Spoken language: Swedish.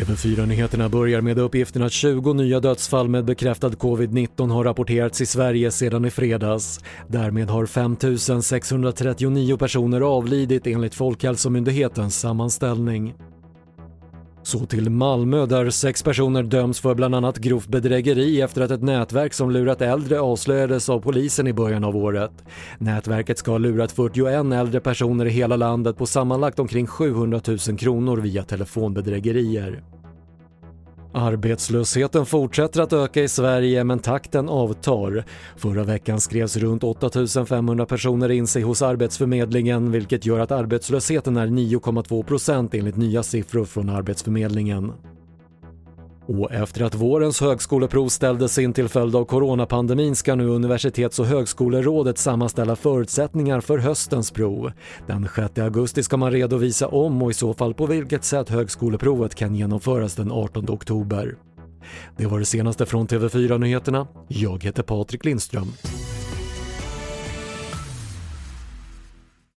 TV4-nyheterna börjar med uppgiften att 20 nya dödsfall med bekräftad covid-19 har rapporterats i Sverige sedan i fredags. Därmed har 5 639 personer avlidit enligt Folkhälsomyndighetens sammanställning. Så till Malmö där sex personer döms för bland annat grovt bedrägeri efter att ett nätverk som lurat äldre avslöjades av polisen i början av året. Nätverket ska ha lurat 41 äldre personer i hela landet på sammanlagt omkring 700 000 kronor via telefonbedrägerier. Arbetslösheten fortsätter att öka i Sverige men takten avtar. Förra veckan skrevs runt 8500 personer in sig hos Arbetsförmedlingen vilket gör att arbetslösheten är 9,2% enligt nya siffror från Arbetsförmedlingen. Och efter att vårens högskoleprov ställdes in till följd av coronapandemin ska nu Universitets och högskolerådet sammanställa förutsättningar för höstens prov. Den 6 augusti ska man redovisa om och i så fall på vilket sätt högskoleprovet kan genomföras den 18 oktober. Det var det senaste från TV4 Nyheterna. Jag heter Patrik Lindström.